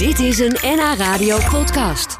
Dit is een NH Radio podcast.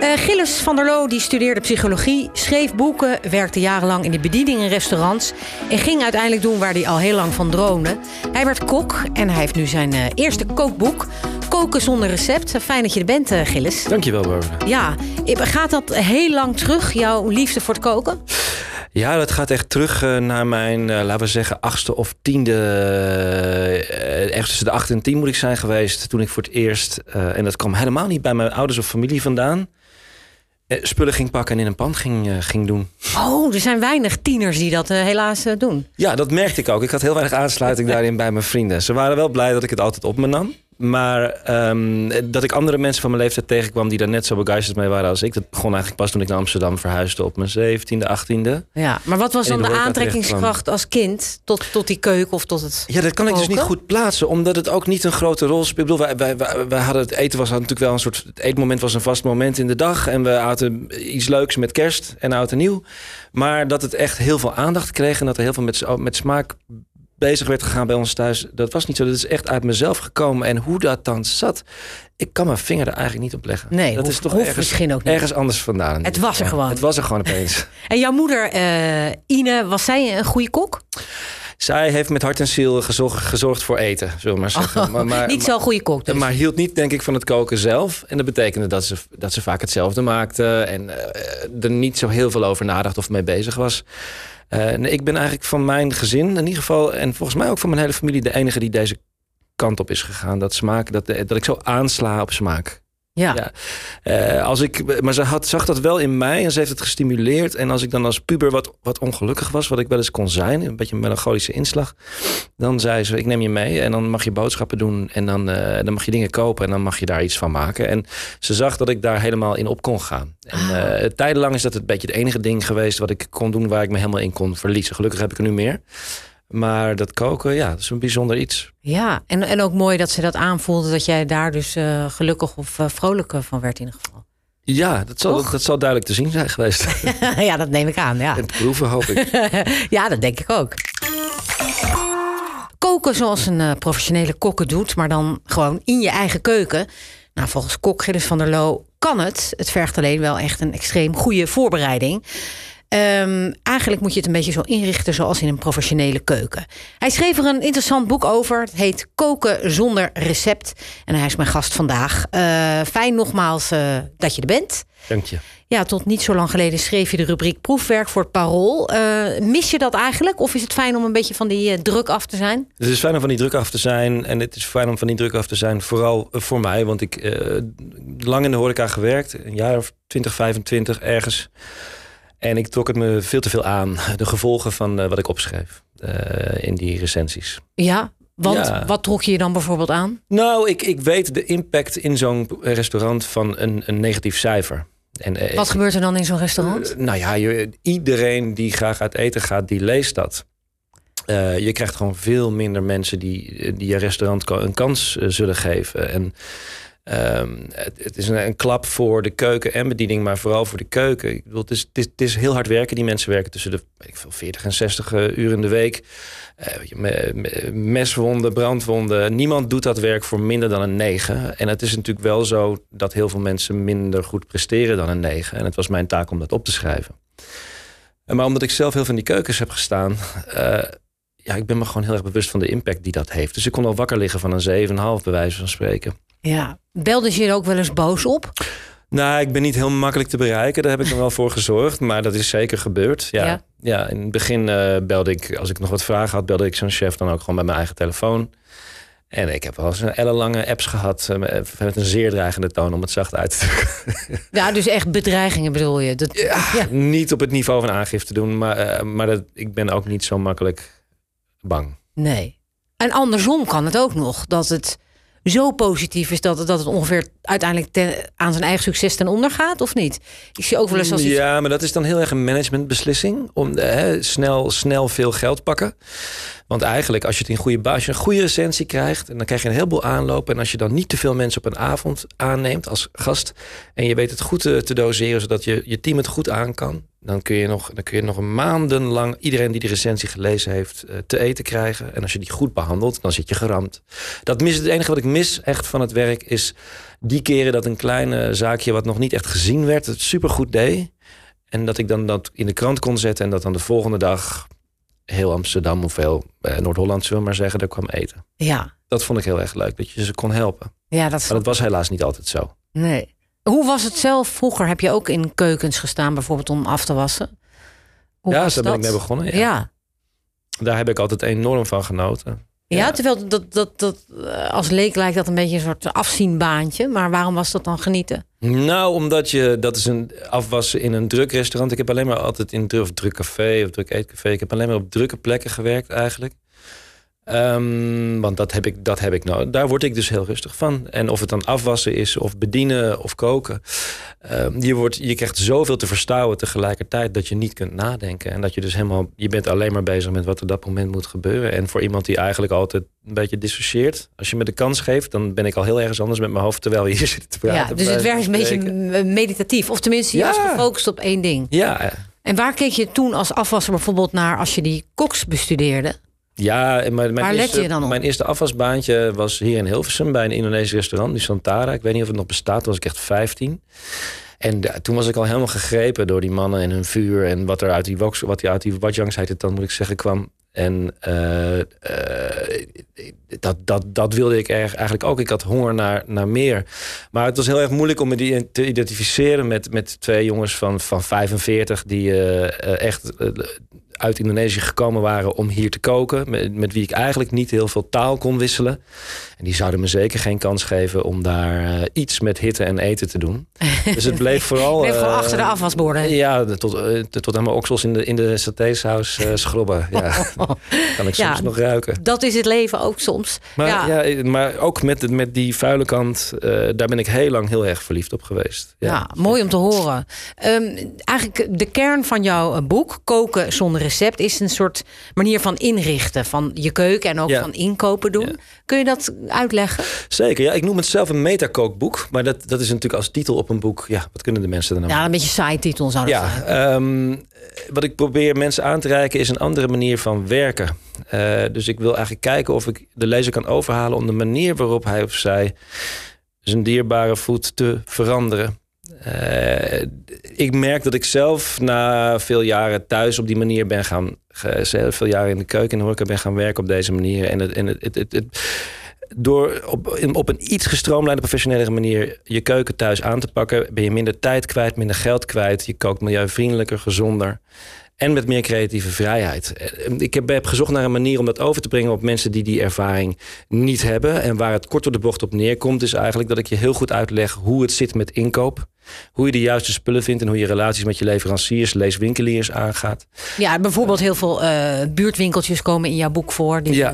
Uh, Gilles van der Loo die studeerde psychologie, schreef boeken, werkte jarenlang in de bediening in restaurants en ging uiteindelijk doen waar hij al heel lang van droomde. Hij werd kok en hij heeft nu zijn uh, eerste kookboek, Koken zonder recept. Fijn dat je er bent, uh, Gilles. Dankjewel, Barbara. Ja, gaat dat heel lang terug, jouw liefde voor het koken? Ja, dat gaat echt terug naar mijn, laten we zeggen, achtste of tiende. echt tussen de acht en tien moet ik zijn geweest. Toen ik voor het eerst, en dat kwam helemaal niet bij mijn ouders of familie vandaan. Eh, spullen ging pakken en in een pand ging, uh, ging doen. Oh, er zijn weinig tieners die dat uh, helaas doen. Ja, dat merkte ik ook. Ik had heel weinig aansluiting daarin bij mijn vrienden. Ze waren wel blij dat ik het altijd op me nam. Maar um, dat ik andere mensen van mijn leeftijd tegenkwam die daar net zo begeisterd mee waren als ik. Dat begon eigenlijk pas toen ik naar Amsterdam verhuisde op mijn 17e, 18e. Ja, maar wat was dan de, de aantrekkingskracht als kind tot, tot die keuken of tot het. Ja, dat kan ik dus niet goed plaatsen, omdat het ook niet een grote rol speelt. Ik bedoel, wij, wij, wij, hadden het eten was natuurlijk wel een soort. Het eetmoment was een vast moment in de dag. En we aten iets leuks met kerst en oud en nieuw. Maar dat het echt heel veel aandacht kreeg en dat er heel veel met, met smaak bezig werd gegaan bij ons thuis. Dat was niet zo. Dat is echt uit mezelf gekomen. En hoe dat dan zat, ik kan mijn vinger er eigenlijk niet op leggen. Nee, dat is toch ergens, misschien ook niet. ergens anders vandaan. Het was er gewoon. Het was er gewoon opeens. en jouw moeder, uh, Ine, was zij een goede kok? Zij heeft met hart en ziel gezorgd, gezorgd voor eten, zullen we maar zeggen. Oh, maar, maar, niet zo'n goede kok dus. Maar hield niet, denk ik, van het koken zelf. En dat betekende dat ze, dat ze vaak hetzelfde maakte... en uh, er niet zo heel veel over nadacht of mee bezig was. Uh, ik ben eigenlijk van mijn gezin in ieder geval... en volgens mij ook van mijn hele familie... de enige die deze kant op is gegaan. Dat smaak, dat, dat ik zo aansla op smaak. Ja. ja. Uh, als ik, maar ze had, zag dat wel in mij en ze heeft het gestimuleerd. En als ik dan als puber wat, wat ongelukkig was, wat ik wel eens kon zijn, een beetje een melancholische inslag, dan zei ze: Ik neem je mee en dan mag je boodschappen doen en dan, uh, dan mag je dingen kopen en dan mag je daar iets van maken. En ze zag dat ik daar helemaal in op kon gaan. En uh, tijdenlang is dat een beetje het enige ding geweest wat ik kon doen waar ik me helemaal in kon verliezen. Gelukkig heb ik er nu meer. Maar dat koken, ja, dat is een bijzonder iets. Ja, en, en ook mooi dat ze dat aanvoelde, dat jij daar dus uh, gelukkig of uh, vrolijk van werd in ieder geval. Ja, dat zal, dat, dat zal duidelijk te zien zijn geweest. ja, dat neem ik aan. Ja. En proeven hoop ik. ja, dat denk ik ook. Koken zoals een uh, professionele kokken doet, maar dan gewoon in je eigen keuken. Nou, volgens kok Gilles van der Loo kan het. Het vergt alleen wel echt een extreem goede voorbereiding. Um, eigenlijk moet je het een beetje zo inrichten zoals in een professionele keuken. Hij schreef er een interessant boek over. Het heet Koken zonder recept. En hij is mijn gast vandaag. Uh, fijn nogmaals uh, dat je er bent. Dank je. Ja, tot niet zo lang geleden schreef je de rubriek proefwerk voor het Parool. Uh, mis je dat eigenlijk? Of is het fijn om een beetje van die druk af te zijn? Het is fijn om van die druk af te zijn. En het is fijn om van die druk af te zijn. Vooral voor mij. Want ik lang in de horeca gewerkt. Een jaar of 20, 25 ergens. En ik trok het me veel te veel aan, de gevolgen van uh, wat ik opschreef uh, in die recensies. Ja, want ja. wat trok je je dan bijvoorbeeld aan? Nou, ik, ik weet de impact in zo'n restaurant van een, een negatief cijfer. En, uh, wat gebeurt er dan in zo'n restaurant? nou ja, je, iedereen die graag uit eten gaat, die leest dat. je krijgt gewoon veel minder mensen die, die je restaurant een kans zullen geven. En Um, het, het, is een, klap voor de keuken en bediening, maar vooral voor de keuken. Ik bedoel, het, is, het, is, heel hard werken. Die mensen werken tussen de ik veel, 40 en 60 uh, uur in de week. Me, meswonden, brandwonden. Niemand doet dat werk voor minder dan een 9. En het is natuurlijk wel zo dat heel veel mensen minder goed presteren dan een 9. En het was mijn taak om dat op te schrijven. Maar omdat ik zelf heel veel in die keukens heb gestaan. Uh, ja, ik ben me gewoon heel erg bewust van de impact die dat heeft. Dus ik kon al wakker liggen van een 7,5 bij wijze van spreken. Ja, belde je er ook wel eens boos op? Nou, ik ben niet heel makkelijk te bereiken. Daar heb ik er wel voor gezorgd. Maar dat is zeker gebeurd. Ja, ja. ja in het begin uh, belde ik, als ik nog wat vragen had, belde ik zo'n chef dan ook gewoon bij mijn eigen telefoon. En ik heb wel eens een ellenlange apps gehad uh, met een zeer dreigende toon om het zacht uit te drukken. Ja, dus echt bedreigingen bedoel je? Dat, ja, ja. Niet op het niveau van aangifte doen, maar, uh, maar dat, ik ben ook niet zo makkelijk bang. Nee. En andersom kan het ook nog. Dat het zo positief is dat, dat het ongeveer uiteindelijk aan zijn eigen succes ten onder gaat, of niet? Ik zie ook wel eens als. Ja, maar dat is dan heel erg een managementbeslissing om hè, snel, snel veel geld pakken. Want eigenlijk, als je het in goede baas, een goede recensie krijgt, en dan krijg je een heleboel aanlopen. En als je dan niet te veel mensen op een avond aanneemt als gast, en je weet het goed te, te doseren, zodat je je team het goed aan kan, dan kun je nog, dan kun je nog maandenlang iedereen die de recensie gelezen heeft eh, te eten krijgen. En als je die goed behandelt, dan zit je geramd. Dat mis, het enige wat ik mis echt van het werk is die keren dat een kleine zaakje wat nog niet echt gezien werd, het supergoed deed. En dat ik dan dat in de krant kon zetten en dat dan de volgende dag heel Amsterdam of heel eh, Noord-Holland, zullen we maar zeggen, daar kwam eten. Ja. Dat vond ik heel erg leuk, dat je ze kon helpen. Ja, dat, Maar dat was helaas niet altijd zo. Nee. Hoe was het zelf vroeger? Heb je ook in keukens gestaan, bijvoorbeeld om af te wassen? Hoe ja, was daar ben ik mee begonnen. Ja. Ja. Daar heb ik altijd enorm van genoten. Ja, Ja. terwijl dat, dat, dat, eh, als leek lijkt dat een beetje een soort afzienbaantje. Maar waarom was dat dan genieten? Nou, omdat je, dat is een afwassen in een druk restaurant. Ik heb alleen maar altijd in druk, of druk café of druk eetcafé. Ik heb alleen maar op drukke plekken gewerkt eigenlijk. Ehm, want dat heb, ik, dat heb ik nou. Daar word ik dus heel rustig van. En of het dan afwassen is, of bedienen of koken. ehm, je, wordt, je krijgt zoveel te verstouwen tegelijkertijd dat je niet kunt nadenken. En dat je dus helemaal, je bent alleen maar bezig met wat er dat moment moet gebeuren. En voor iemand die eigenlijk altijd een beetje dissocieert. Als je me de kans geeft, dan ben ik al heel ergens anders met mijn hoofd terwijl we hier zitten te praten. ja, dus het werkt een beetje meditatief. Of tenminste, je Ja. was gefocust op één ding. Ja, En waar keek je toen als afwasser bijvoorbeeld naar als je die koks bestudeerde? Ja, en mijn, eerste, je dan op? mijn eerste afwasbaantje was hier in Hilversum bij een Indonesisch restaurant, die Santara. Ik weet niet of het nog bestaat, toen was ik echt 15. En da- toen was ik al helemaal gegrepen door die mannen en hun vuur en wat er uit die woks, wat die uit die watjangs heet het dan moet ik zeggen kwam. En eh, eh, dat, dat, dat wilde ik erg, eigenlijk ook. Ik had honger naar, naar meer. Maar het was heel erg moeilijk om me die te identificeren met, met twee jongens van, van 45 die eh, eh, echt eh, uit Indonesië gekomen waren om hier te koken. Met, met wie ik eigenlijk niet heel veel taal kon wisselen. En die zouden me zeker geen kans geven om daar eh, iets met hitte en eten te doen. Dus het bleef vooral. Bleef eh, achter de afwasborden. Ja, tot, eh, tot aan mijn oksels in de, in de satésaus schrobben. Ja, kan ik soms Ja. nog ruiken. Dat is het leven ook soms. Maar, ja, ja. maar ook met, met die vuile kant, daar ben ik heel lang heel erg verliefd op geweest. Ja, Ja, mooi om te horen. Ehm, eigenlijk de kern van jouw boek, Koken zonder recept, is een soort manier van inrichten van je keuken en ook Ja. van inkopen doen. Ja. Kun je dat uitleggen? Zeker, ja, ik noem het zelf een metakookboek. Maar dat, dat is natuurlijk als titel op een boek. Ja, wat kunnen de mensen er nou Ja, een beetje saai titel zou dat Ja, zijn. ehm, wat ik probeer mensen aan te reiken is een andere manier van werken. Eh, dus ik wil eigenlijk kijken of ik de lezer kan overhalen om de manier waarop hij of zij zijn dierbare voet te veranderen. Eh, ik merk dat ik zelf na veel jaren thuis op die manier ben gaan, veel jaren in de keuken en de horeca ben gaan werken op deze manier. En het, het, het, door op, op een iets gestroomlijnde, professionele manier je keuken thuis aan te pakken, ben je minder tijd kwijt, minder geld kwijt. Je kookt milieuvriendelijker, gezonder. En met meer creatieve vrijheid. Eh, Ik heb, heb gezocht naar een manier om dat over te brengen op mensen die die ervaring niet hebben. En waar het kort door de bocht op neerkomt, is eigenlijk dat ik je heel goed uitleg hoe het zit met inkoop. Hoe je de juiste spullen vindt en hoe je relaties met je leveranciers, leeswinkeliers aangaat. Ja, bijvoorbeeld heel veel eh, buurtwinkeltjes komen in jouw boek voor. Die- Ja,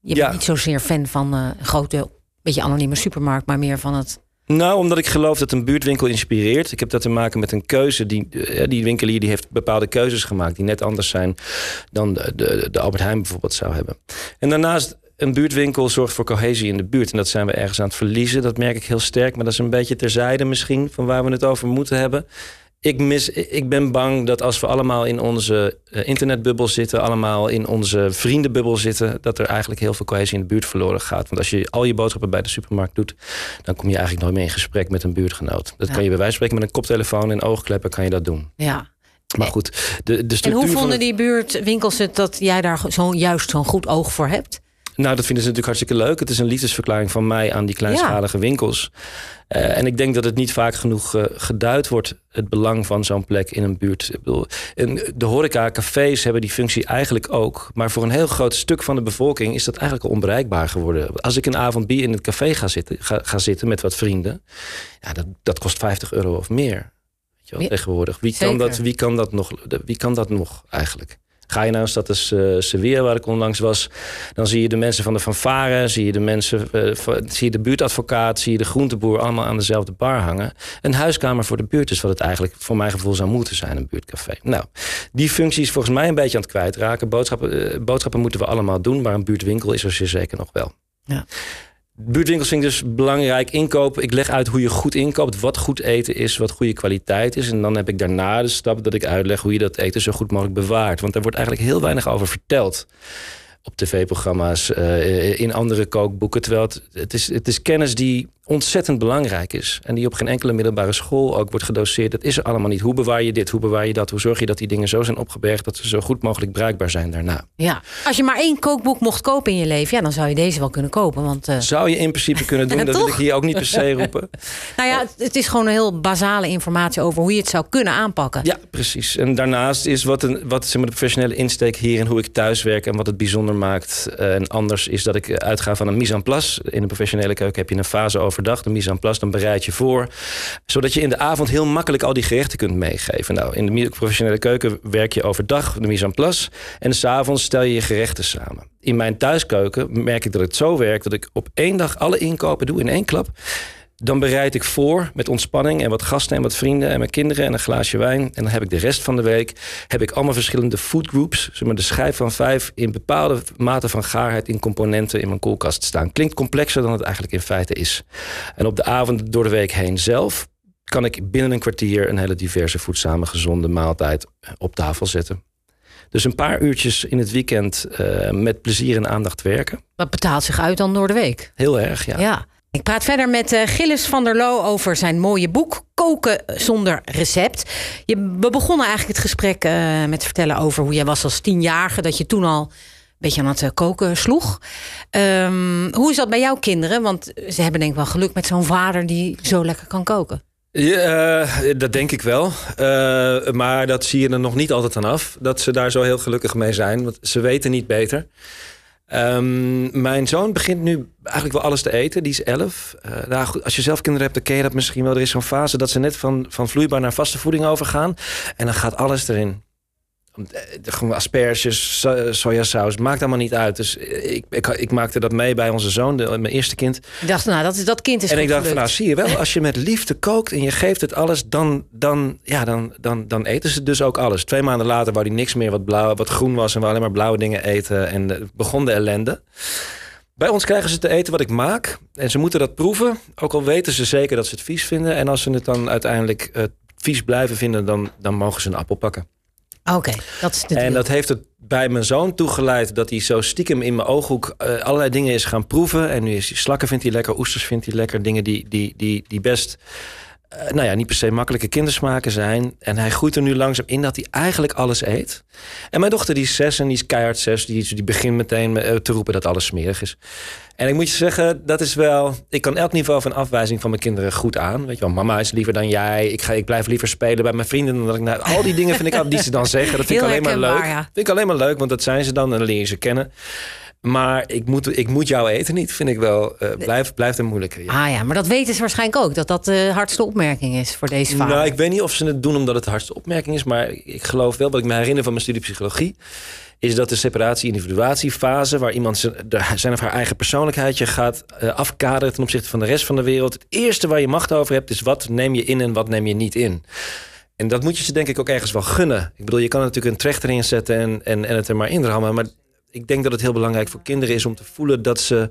Je bent ja. niet zozeer fan van een grote, beetje anonieme supermarkt, maar meer van het. Nou, omdat ik geloof dat een buurtwinkel inspireert. Ik heb dat te maken met een keuze. Die, eh, die winkelier die heeft bepaalde keuzes gemaakt... die net anders zijn dan de, de, de Albert Heijn bijvoorbeeld zou hebben. En daarnaast, een buurtwinkel zorgt voor cohesie in de buurt. En dat zijn we ergens aan het verliezen. Dat merk ik heel sterk. Maar dat is een beetje terzijde misschien... van waar we het over moeten hebben. Ik, mis, ik ben bang dat als we allemaal in onze eh, internetbubbel zitten... allemaal in onze vriendenbubbel zitten... dat er eigenlijk heel veel cohesie in de buurt verloren gaat. Want als je al je boodschappen bij de supermarkt doet... dan kom je eigenlijk nooit meer in gesprek met een buurtgenoot. Dat Ja. kan je bij wijze van spreken met een koptelefoon en oogkleppen kan je dat doen. Ja. Maar goed, de, de En hoe vonden die buurtwinkels het dat jij daar zo, juist zo'n goed oog voor hebt? Nou, dat vinden ze natuurlijk hartstikke leuk. Het is een liefdesverklaring van mij aan die kleinschalige winkels. Eh, en ik denk dat het niet vaak genoeg eh, geduid wordt, het belang van zo'n plek in een buurt. Ik bedoel, de horeca, cafés hebben die functie eigenlijk ook. Maar voor een heel groot stuk van de bevolking is dat eigenlijk al onbereikbaar geworden. Als ik een avond bier in het café ga zitten, ga, ga zitten met wat vrienden, ja, dat, dat kost 50 euro of meer. Weet je wel, Ja, tegenwoordig. Wie kan, zeker. dat, wie, kan dat nog, wie kan dat nog eigenlijk? Ga je naar een stad als Sevilla, waar ik onlangs was, dan zie je de mensen van de fanfare, zie je de mensen, eh, zie je de buurtadvocaat, zie je de groenteboer allemaal aan dezelfde bar hangen. Een huiskamer voor de buurt is wat het eigenlijk voor mijn gevoel zou moeten zijn, een buurtcafé. Nou, die functie is volgens mij een beetje aan het kwijtraken. Boodschappen, eh, boodschappen moeten we allemaal doen, maar een buurtwinkel is er zeker nog wel. Ja. Buurtwinkels vind ik dus belangrijk. Inkopen. Ik leg uit hoe je goed inkoopt. Wat goed eten is. Wat goede kwaliteit is. En dan heb ik daarna de stap dat ik uitleg hoe je dat eten zo goed mogelijk bewaart. Want daar wordt eigenlijk heel weinig over verteld op tv-programma's, uh, in andere kookboeken. Terwijl het, het, is, het is kennis die ontzettend belangrijk is. En die op geen enkele middelbare school ook wordt gedoseerd. Dat is er allemaal niet. Hoe bewaar je dit? Hoe bewaar je dat? Hoe zorg je dat die dingen zo zijn opgebergd... dat ze zo goed mogelijk bruikbaar zijn daarna? Ja, als je maar één kookboek mocht kopen in je leven... ja, dan zou je deze wel kunnen kopen. Want, uh... Zou je in principe kunnen doen. dat wil ik hier ook niet per se roepen. nou ja, het is gewoon een heel basale informatie... over hoe je het zou kunnen aanpakken. Ja, precies. En daarnaast is wat, een, wat zeg maar, de professionele insteek hier... en hoe ik thuis werk en wat het bijzonder maakt... Uh, en anders is dat ik uitga van een mise en place. In een professionele keuken heb je een fase over overdag, de mise en place, dan bereid je voor. Zodat je in de avond heel makkelijk al die gerechten kunt meegeven. Nou, in de professionele keuken werk je overdag de mise en place. En s'avonds stel je je gerechten samen. In mijn thuiskeuken merk ik dat het zo werkt dat ik op één dag alle inkopen doe in één klap. Dan bereid ik voor met ontspanning en wat gasten en wat vrienden en mijn kinderen en een glaasje wijn. En dan heb ik de rest van de week heb ik allemaal verschillende food groups. Zeg maar de schijf van vijf in bepaalde mate van gaarheid in componenten in mijn koelkast staan. Klinkt complexer dan het eigenlijk in feite is. En op de avond door de week heen zelf kan ik binnen een kwartier een hele diverse voedzame gezonde maaltijd op tafel zetten. Dus een paar uurtjes in het weekend uh, met plezier en aandacht werken. Dat betaalt zich uit dan door de week? Heel erg, ja. ja. Ik praat verder met uh, Gilles van der Loo over zijn mooie boek Koken zonder recept. Je, we begonnen eigenlijk het gesprek uh, met vertellen over hoe jij was als tienjarige. Dat je toen al een beetje aan het uh, koken sloeg. Um, hoe is dat bij jouw kinderen? Want ze hebben denk ik wel geluk met zo'n vader die zo lekker kan koken. Ja, dat denk ik wel. maar dat zie je er nog niet altijd aan af. Dat ze daar zo heel gelukkig mee zijn. Want ze weten niet beter. Um, mijn zoon begint nu eigenlijk wel alles te eten. Die is elf. Uh, nou als je zelf kinderen hebt, dan ken je dat misschien wel. Er is zo'n fase dat ze net van, van vloeibaar naar vaste voeding overgaan. En dan gaat alles erin. Gewoon asperges, sojasaus, maakt allemaal niet uit. Dus ik, ik, ik maakte dat mee bij onze zoon, de, mijn eerste kind. Ik dacht, nou, dat, dat kind is En ik dacht, van, nou, zie je wel, als je met liefde kookt en je geeft het alles, dan, dan, ja, dan, dan, dan eten ze dus ook alles. Twee maanden later wou hij niks meer wat, blauw, wat groen was en we alleen maar blauwe dingen eten. En begon de ellende. Bij ons krijgen ze te eten wat ik maak. En ze moeten dat proeven. Ook al weten ze zeker dat ze het vies vinden. En als ze het dan uiteindelijk uh, vies blijven vinden, dan, dan mogen ze een appel pakken. Oké, dat is de En dat heeft het bij mijn zoon toegeleid dat hij zo stiekem in mijn ooghoek uh, allerlei dingen is gaan proeven. En nu is hij slakken vindt hij lekker, oesters vindt hij lekker. Dingen die, die, die, die best nou ja, niet per se makkelijke kindersmaken zijn. En hij groeit er nu langzaam in dat hij eigenlijk alles eet. En mijn dochter die is zes en die is keihard zes. Die, die begint meteen uh, te roepen dat alles smerig is. En ik moet je zeggen, dat is wel... Ik kan elk niveau van afwijzing van mijn kinderen goed aan. Weet je wel, mama is liever dan jij. Ik, ga, ik blijf liever spelen bij mijn vrienden. Dan dat ik, nou, al die dingen vind ik die ze dan zeggen. Dat vind ik alleen maar leuk. Ja. Vind ik alleen maar leuk, want dat zijn ze dan en dan leer je ze kennen. Maar ik moet, ik moet jou eten niet, vind ik wel. Uh, blijft, blijft een moeilijke. Ja. Ah ja, maar dat weten ze waarschijnlijk ook. Dat dat de hardste opmerking is voor deze vader. Nou, ik weet niet of ze het doen omdat het de hardste opmerking is. Maar ik geloof wel, wat ik me herinner van mijn studie psychologie is dat de separatie-individuatiefase, waar iemand zijn of haar eigen persoonlijkheidje gaat uh, afkaderen ten opzichte van de rest van de wereld. Het eerste waar je macht over hebt, is wat neem je in en wat neem je niet in. En dat moet je ze denk ik ook ergens wel gunnen. Ik bedoel, je kan natuurlijk een trechter inzetten en, en, en het er maar in rammen. Maar ik denk dat het heel belangrijk voor kinderen is om te voelen dat ze.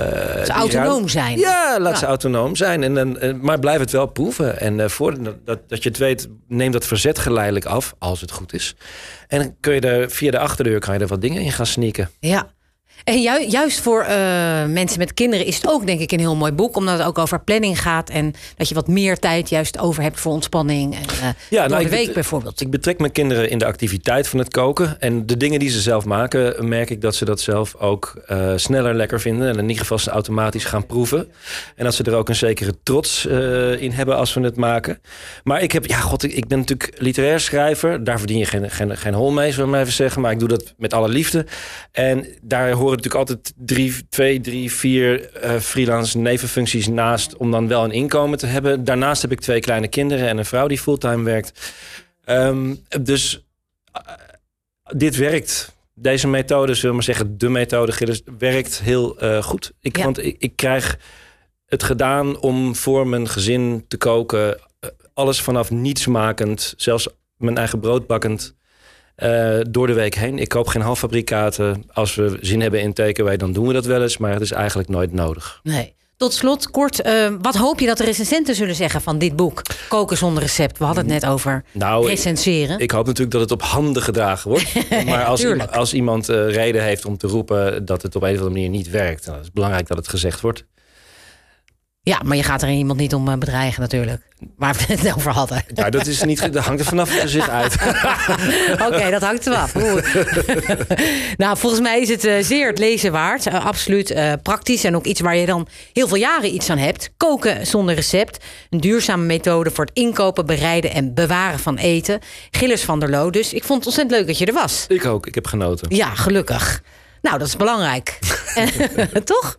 Uh, ze autonoom zijn. Ja, laat ja. ze autonoom zijn. En, en, maar blijf het wel proeven. En uh, voordat dat, dat je het weet, neem dat verzet geleidelijk af, als het goed is. En dan kun je er via de achterdeur kan je er wat dingen in gaan sneaken. Ja. En ju juist voor uh, mensen met kinderen is het ook denk ik een heel mooi boek. Omdat het ook over planning gaat. En dat je wat meer tijd juist over hebt voor ontspanning. En, uh, ja, nou, de week bijvoorbeeld. Ik betrek mijn kinderen in de activiteit van het koken. En de dingen die ze zelf maken, merk ik dat ze dat zelf ook uh, sneller lekker vinden. En in ieder geval ze automatisch gaan proeven. En dat ze er ook een zekere trots in hebben als we het maken. Maar ik heb, ja god, ik, ik ben natuurlijk literair schrijver. Daar verdien je geen, geen, geen hol mee, zullen we maar even zeggen. Maar ik doe dat met alle liefde. En daar horen natuurlijk altijd drie, twee, drie, vier uh, freelance nevenfuncties naast om dan wel een inkomen te hebben. Daarnaast heb ik twee kleine kinderen en een vrouw die fulltime werkt. Um, dus uh, dit werkt. Deze methode, zullen we maar zeggen, de methode Gilles, werkt heel uh, goed. Ik, ja. Want ik, ik krijg het gedaan om voor mijn gezin te koken. Alles vanaf niets makend, zelfs mijn eigen brood bakkend. Eh, door de week heen. Ik koop geen halffabrikaten. Als we zin hebben in takeaway, dan doen we dat wel eens. Maar het is eigenlijk nooit nodig. Nee. Tot slot, kort, uh, wat hoop je dat de recensenten zullen zeggen van dit boek? Koken zonder recept. We hadden het net over nou, recenseren. Ik, ik, hoop natuurlijk dat het op handen gedragen wordt. maar als, iemand, als iemand uh, reden heeft om te roepen dat het op een of andere manier niet werkt, dan is het belangrijk dat het gezegd wordt. Ja, maar je gaat er iemand niet om bedreigen natuurlijk. Waar we het over hadden. Ja, dat, is niet, dat hangt er vanaf het gezicht uit. Oké, dat hangt er af. nou, volgens mij is het uh, zeer het lezen waard. Uh, absoluut uh, praktisch en ook iets waar je dan heel veel jaren iets aan hebt. Koken zonder recept. Een duurzame methode voor het inkopen, bereiden en bewaren van eten. Gilles van der Loo. Dus ik vond het ontzettend leuk dat je er was. Ik ook, ik heb genoten. Ja, gelukkig. Nou, dat is belangrijk. Toch?